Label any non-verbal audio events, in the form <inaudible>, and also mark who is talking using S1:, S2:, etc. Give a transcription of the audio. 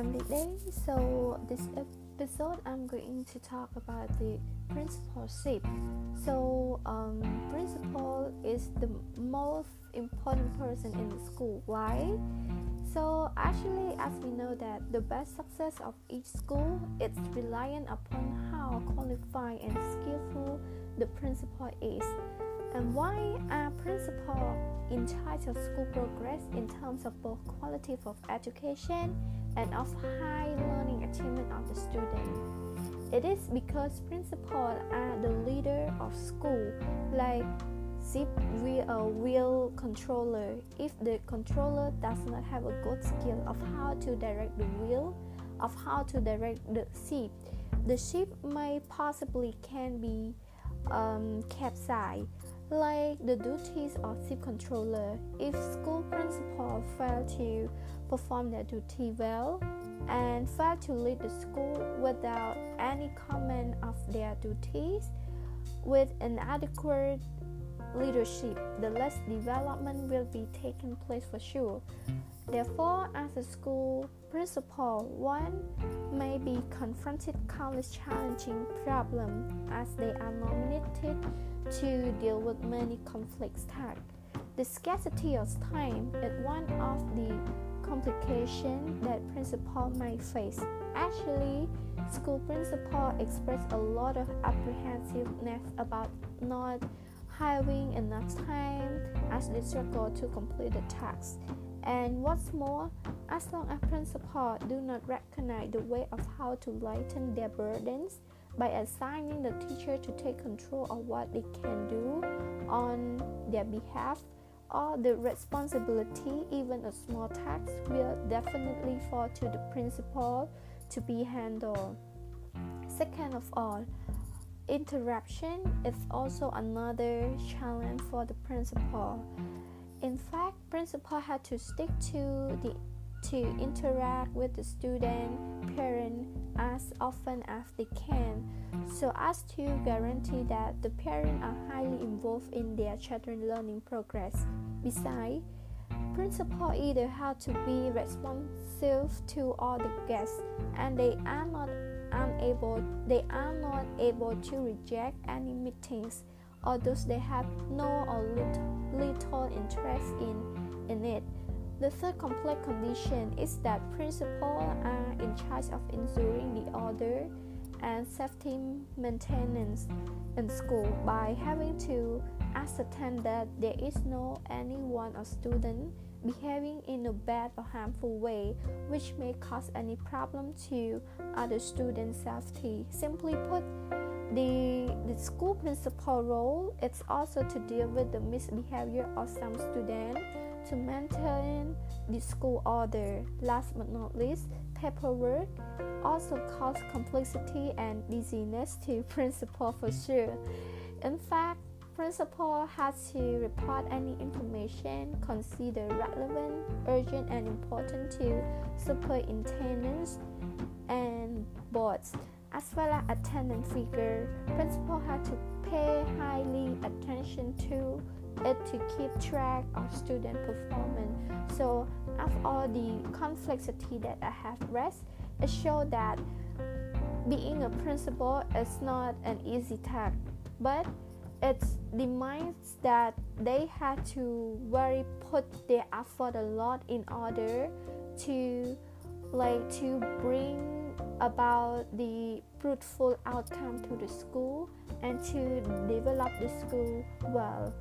S1: I'm Lily. So this episode, I'm going to talk about the principalship. So um, principal is the most important person in the school. Why? So actually, as we know that the best success of each school is reliant upon how qualified and skillful the principal is. And why are principal in charge of school progress in terms of both quality of education and of high learning achievement of the student? It is because principals are the leader of school, like we a wheel controller. If the controller does not have a good skill of how to direct the wheel, of how to direct the ship, the ship may possibly can be um, capsized like the duties of ship controller. If school principal fail to perform their duty well and fail to lead the school without any comment of their duties, with inadequate leadership, the less development will be taking place for sure. Therefore, as a school principal, one may be confronted countless challenging problems as they are nominated to deal with many conflicts tasks. The scarcity of time is one of the complications that principal may face. Actually, school principal express a lot of apprehensiveness about not having enough time as they struggle to complete the task. And what's more, as long as principals do not recognize the way of how to lighten their burdens by assigning the teacher to take control of what they can do on their behalf, all the responsibility, even a small task, will definitely fall to the principal to be handled. Second of all, interruption is also another challenge for the principal. In fact, principal had to stick to the to interact with the student parent as often as they can so as to guarantee that the parents are highly involved in their children learning progress. Besides, principal either have to be responsive to all the guests and they are not unable they are not able to reject any meetings although they have no or little, interest in, in it. The third complex condition is that principals are in charge of ensuring the order and safety maintenance in school by having to ascertain that there is no any one or student behaving in a bad or harmful way which may cause any problem to other students' safety. Simply put, the, the school principal role is also to deal with the misbehavior of some students to maintain the school order. Last but not least, paperwork also cause complexity and dizziness to <laughs> principal for sure. In fact, principal has to report any information considered relevant, urgent, and important to superintendents and boards as well as attendance figure. Principal had to pay highly attention to it to keep track of student performance. So, of all the complexity that I have read, it showed that being a principal is not an easy task, but it demands that they had to very put their effort a lot in order to like to bring about the fruitful outcome to the school and to develop the school well.